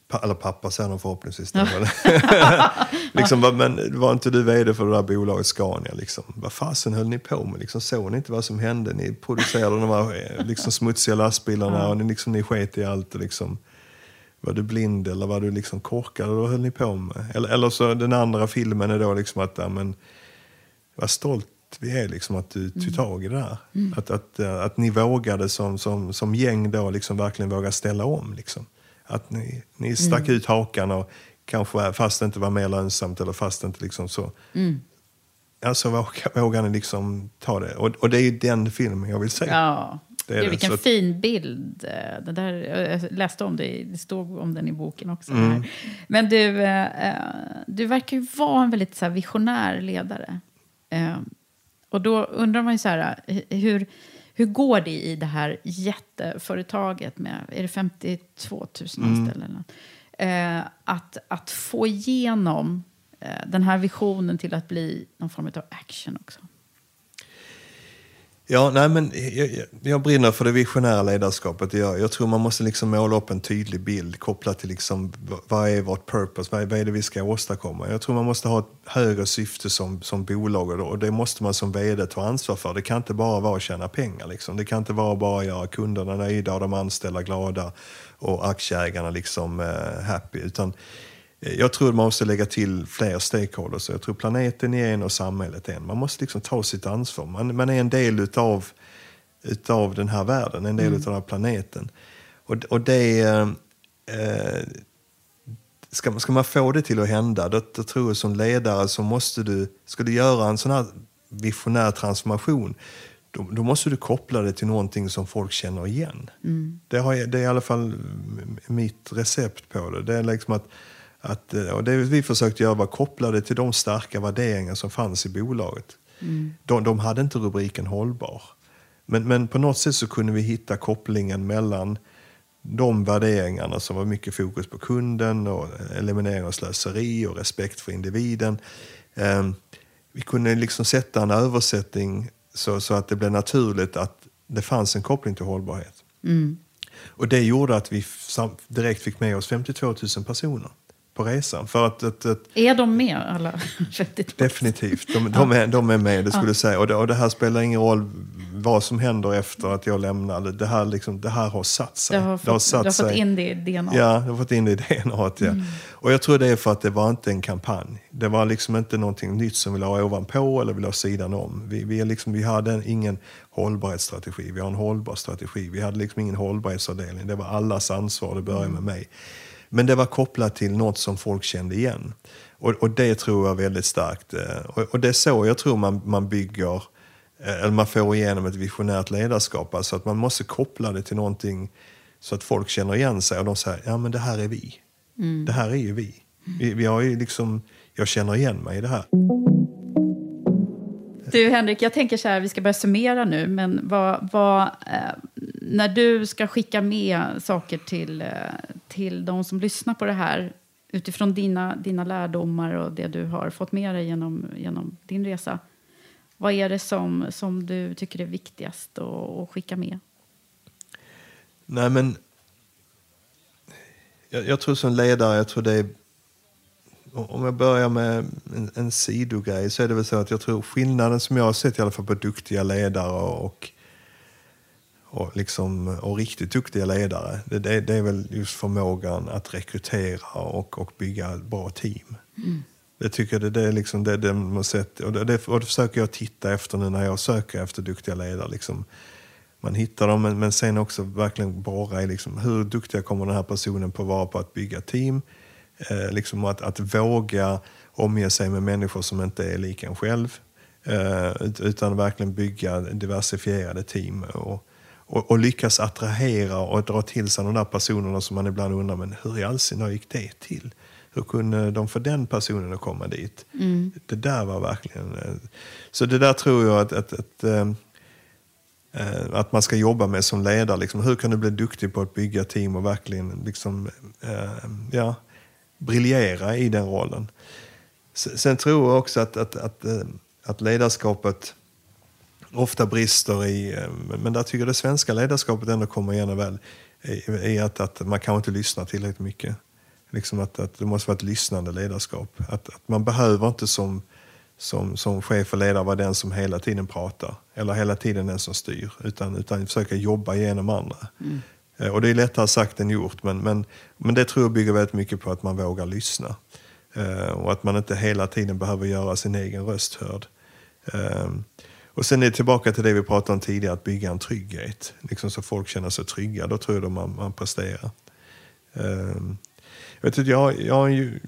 pa, eller pappa säger de förhoppningsvis. liksom, "Va, men var inte du vd för det där bolaget Scania? Liksom? Vad fasen höll ni på med? Liksom, såg ni inte vad som hände? Ni producerade de här eh, liksom, smutsiga lastbilarna och ni, liksom, ni sket i allt. Liksom, var du blind eller var du liksom korkad? Eller vad höll ni på med? Eller, eller så den andra filmen är då liksom att, ja, men, vad stolt vi är liksom att du tog tag i det där. Att, att, eh, att ni vågade som, som, som gäng då liksom verkligen våga ställa om. Liksom. Att ni, ni stack ut hakan och kanske fast det inte var mer lönsamt eller fast det inte liksom så. Alltså våga, vågar ni liksom ta det. Och, och det är ju den filmen jag vill se. Ja. Det är Gud, vilken att- fin bild. eh, Det där, jag läste om det, det stod om den i boken också. Mm. Men du, eh, du verkar ju vara en väldigt så visionär ledare. Och då undrar man ju så här, eh, hur, hur går det i det här jätteföretaget med, är det 52 000 Mm. anställda? något? Eh, att, att få igenom eh, den här visionen till att bli någon form av action också. Ja, nej, men jag, jag, brinner för det visionära ledarskapet. Jag, jag tror man måste liksom måla upp en tydlig bild kopplat till liksom, vad är vårt purpose, vad är, vad är det vi ska åstadkomma. Jag tror man måste ha ett högre syfte som, som bolag och, och det måste man som vd ta ansvar för. Det kan inte bara vara att tjäna pengar. Liksom. Det kan inte vara bara att göra kunderna nöjda och de anställda glada och aktieägarna liksom eh, happy. Utan, eh, jag tror man måste lägga till fler stakeholders. Jag tror planeten är en och samhället är en. Man måste liksom ta sitt ansvar. Man, man är en del utav, utav den här världen, en del utav den här planeten. Och, och det... Eh, ska, man- ska man få det till att hända, då, då tror jag som ledare så måste du... Ska du göra en sån här visionär transformation, då, då måste du koppla det till någonting som folk känner igen. Det, har, det är i alla fall mitt recept på det. Det är liksom att, att eh, och det vi försökte göra var koppla det till de starka värderingar som fanns i bolaget. De, de hade inte rubriken hållbar. Men, men på något sätt så kunde vi hitta kopplingen mellan de värderingarna som var mycket fokus på kunden och eliminering av slöseri och respekt för individen. Eh, vi kunde liksom sätta en översättning så, så att det blev naturligt att det fanns en koppling till hållbarhet. Och det gjorde att vi direkt fick med oss 52 000 personer på resan. För att, att, att Är de med alla 52? Definitivt, de, de, är, de är med, det skulle jag säga. Och det, och det här spelar ingen roll vad som händer efter att jag lämnade. Det här, liksom, det här har satt sig. Du har fått, du har fått in det i DNA. Ja, jag har fått in det i DNA. Ja. Och jag tror det är för att det var inte en kampanj. Det var liksom inte någonting nytt som vi la ovanpå eller vi la sidan om. Vi, vi, liksom, vi hade en, ingen hållbarhetsstrategi, vi har en hållbar strategi. Vi hade liksom ingen hållbarhetsavdelning. Det var allas ansvar, det började med mig. Men det var kopplat till något som folk kände igen. Och, och det tror jag väldigt starkt. eh, Och, och det är så jag tror man, man bygger, eh, eller man får igenom ett visionärt ledarskap. Alltså att man måste koppla det till någonting så att folk känner igen sig och de säger, ja men det här är vi. Det här är ju vi. Vi, vi har ju liksom, jag känner igen mig i det här. Du Henrik, jag tänker så här, vi ska börja summera nu, men vad, vad, eh, när du ska skicka med saker till, eh, till de som lyssnar på det här, utifrån dina, dina lärdomar och det du har fått med dig genom, genom din resa, vad är det som, som du tycker är viktigast att, att skicka med? Nej men, jag, jag tror som ledare, jag tror det är, om jag börjar med en, en sidogrej så är det väl så att jag tror skillnaden som jag har sett i alla fall på duktiga ledare och, och, liksom, och riktigt duktiga ledare, det, det, det är väl just förmågan att rekrytera och, och bygga ett bra team. Tycker jag det, det är liksom det, det man sett. Och det, det, och det försöker jag titta efter nu när jag söker efter duktiga ledare. Liksom. Man hittar dem, men, men sen också verkligen borra i liksom, hur duktiga kommer den här personen på att vara på att bygga team. Eh, liksom att, att våga omge sig med människor som inte är lika en själv. Eh, ut- utan verkligen bygga diversifierade team. Och, och, och lyckas attrahera och dra till sig de där personerna som man ibland undrar, men hur i all sin gick det till? Hur kunde de få den personen att komma dit? Mm. Det där var verkligen... eh, Så det där tror jag att, att, att, eh, eh, att man ska jobba med som ledare. Liksom. Hur kan du bli duktig på att bygga team och verkligen liksom, ja, briljera i den rollen? Sen tror jag också att, att, att, eh, att ledarskapet ofta brister i, eh, men där tycker jag det svenska ledarskapet ändå kommer igen väl, i, att, att man kan inte lyssna tillräckligt mycket. Liksom att, att det måste vara ett lyssnande ledarskap. Att, att man behöver inte som, som, som chef och ledare vara den som hela tiden pratar. Eller hela tiden den som styr. Utan, utan försöka jobba genom andra. Mm. Eh, och det är lättare sagt än gjort. Men, men, men det tror jag bygger väldigt mycket på att man vågar lyssna. Eh, och att man inte hela tiden behöver göra sin egen röst hörd. Ehm, och sen är det tillbaka till det vi pratade om tidigare, att bygga en trygghet. Liksom så folk känner sig trygga. Då tror jag att man, man presterar. Ehm, jag, vet inte, jag, jag har ju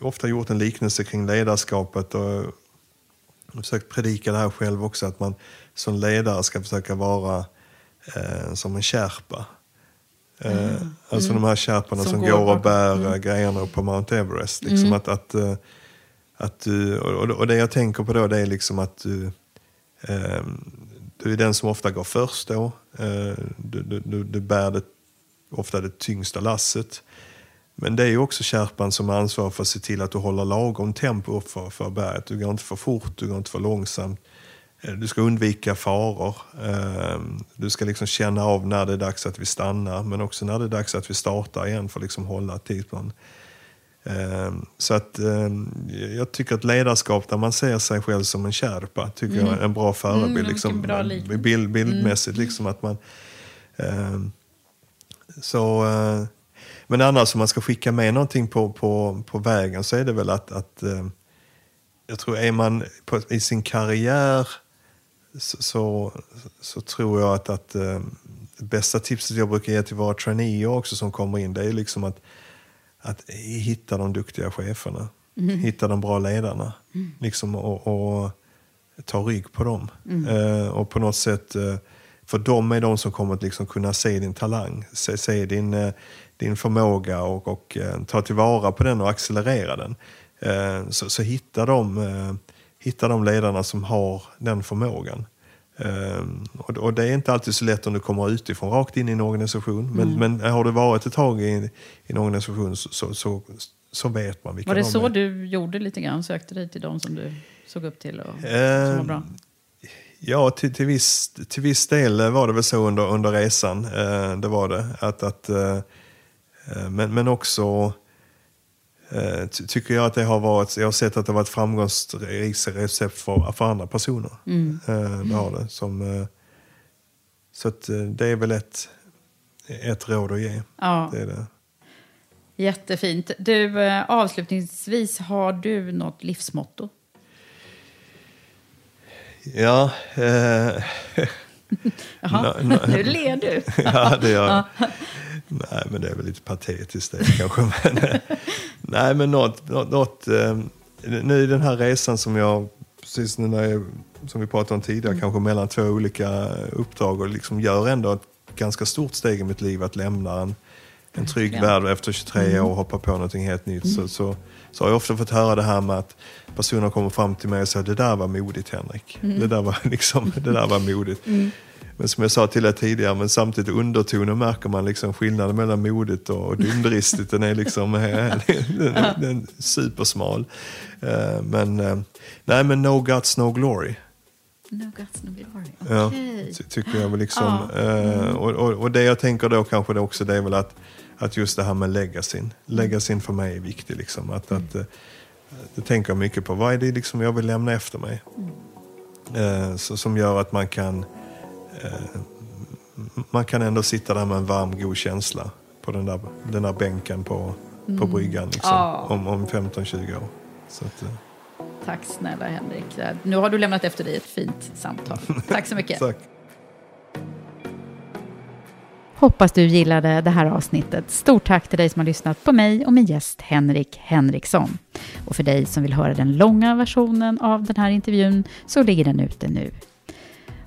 ofta gjort en liknelse kring ledarskapet och försökt predika det här själv också, att man som ledare ska försöka vara eh, som en kärpa. Eh, Alltså de här kärparna som, Som går, går och bär eh, grejerna upp på Mount Everest. Liksom att, att, eh, att du, och, det jag tänker på då det är liksom att du, eh, du är den som ofta går först då. Eh, du, du, du, bär det, ofta det tyngsta lasset. Men det är också kärpan som är ansvarig för att se till att du håller lagom tempo upp för, för berget. Du går inte för fort, du går inte för långsamt. Eh, Du ska undvika faror. Eh, Du ska liksom känna av när det är dags att vi stannar, men också när det är dags att vi startar igen för att liksom hålla tidsplan. Eh, Så att eh, jag tycker att ledarskap där man ser sig själv som en kärpa, tycker jag är en bra förebild. Mm, liksom, bra liknelse. bild, bildmässigt, liksom att man... eh, Så... eh, Men annars om man ska skicka med någonting på, på, på vägen så är det väl att, att eh, jag tror är man på, i sin karriär så, så, tror jag att, att eh, det bästa tipset jag brukar ge till våra traineer också som kommer in det är liksom att, att hitta de duktiga cheferna. Hitta de bra ledarna. Liksom, och, och ta rygg på dem. Eh, och på något sätt, eh, för de är de som kommer att liksom kunna se din talang, se, se din, eh, din förmåga och, och ta tillvara på den och accelerera den. Eh, så, så hitta, de, hitta de ledarna som har den förmågan. Eh, och, det är inte alltid så lätt om du kommer utifrån rakt in i en organisation. Men, men har du varit ett tag i, i en organisation så, så, så, vet man vilka Var det de så är. du gjorde lite grann? Sökte dig till de som du såg upp till och som var Eh, bra? Ja, till, till, viss, till viss del var det väl så under, under resan. Eh, det var det. Att, att, eh, eh, men, men också eh, tycker jag att det har varit, jag har sett att det har varit framgångsrikt recept för, för andra personer. Eh, det har det. Som, eh, så att, eh, det är väl ett, ett råd att ge. Ja. Det är det. Jättefint. Du, eh, avslutningsvis, har du något livsmotto? Ja, eh, Jaha, nu ler du. ja, det gör jag. Nej, men det är väl lite patetiskt det kanske. Men, eh, nej, men något, något, något eh, nu i den här resan som jag, precis nu när jag, som vi pratade om tidigare, kanske mellan två olika uppdrag och liksom gör ändå ett ganska stort steg i mitt liv att lämna en, en trygg Verkligen. värld efter 23 år och hoppa på någonting helt nytt. Så, så, så har jag ofta fått höra det här med att personer kommer fram till mig och säger det där var modigt Henrik. Det, där var liksom, det där var modigt. Men som jag sa till er tidigare, men samtidigt undertonen märker man liksom skillnaden mellan modigt och dumdristigt. Den är liksom den, den, supersmal. Eh, Men, eh, nej men no guts, no glory. No guts, no glory. Ja, Okej. ty- tycker jag väl liksom. Eh, och, och, och det jag tänker då kanske det också det är väl att, att just det här med legacyn. Legacyn för mig är viktig. Liksom. Att, att, eh, det tänker jag mycket på. Vad är det liksom jag vill lämna efter mig? Eh, så, som gör att man kan man kan ändå sitta där med en varm, god känsla på den där, den där bänken på, på bryggan liksom, Ja. om, om 15-20 år. Så att, eh, Tack snälla Henrik. Nu har du lämnat efter dig ett fint samtal. Tack så mycket. tack. Hoppas du gillade det här avsnittet. Stort tack till dig som har lyssnat på mig och min gäst Henrik Henriksson. Och för dig som vill höra den långa versionen av den här intervjun så ligger den ute nu.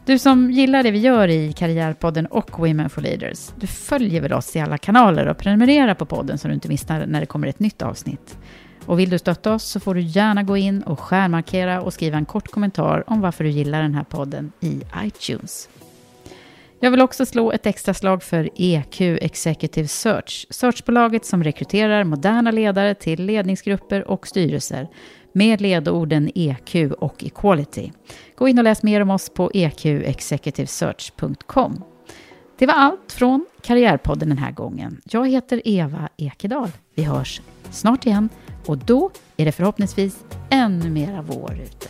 Du som gillar det vi gör i Karriärpodden och Women for Leaders, du följer väl oss i alla kanaler och prenumererar på podden så du inte missar när det kommer ett nytt avsnitt. Och vill du stötta oss så får du gärna gå in och skärmarkera och skriva en kort kommentar om varför du gillar den här podden i iTunes. Jag vill också slå ett extra slag för EQ Executive Search, searchbolaget som rekryterar moderna ledare till ledningsgrupper och styrelser med ledorden EQ och Equality. Gå in och läs mer om oss på eqexecutivesearch.com. Det var allt från Karriärpodden den här gången. Jag heter Eva Ekedal. Vi hörs snart igen och då är det förhoppningsvis ännu mera vår ute.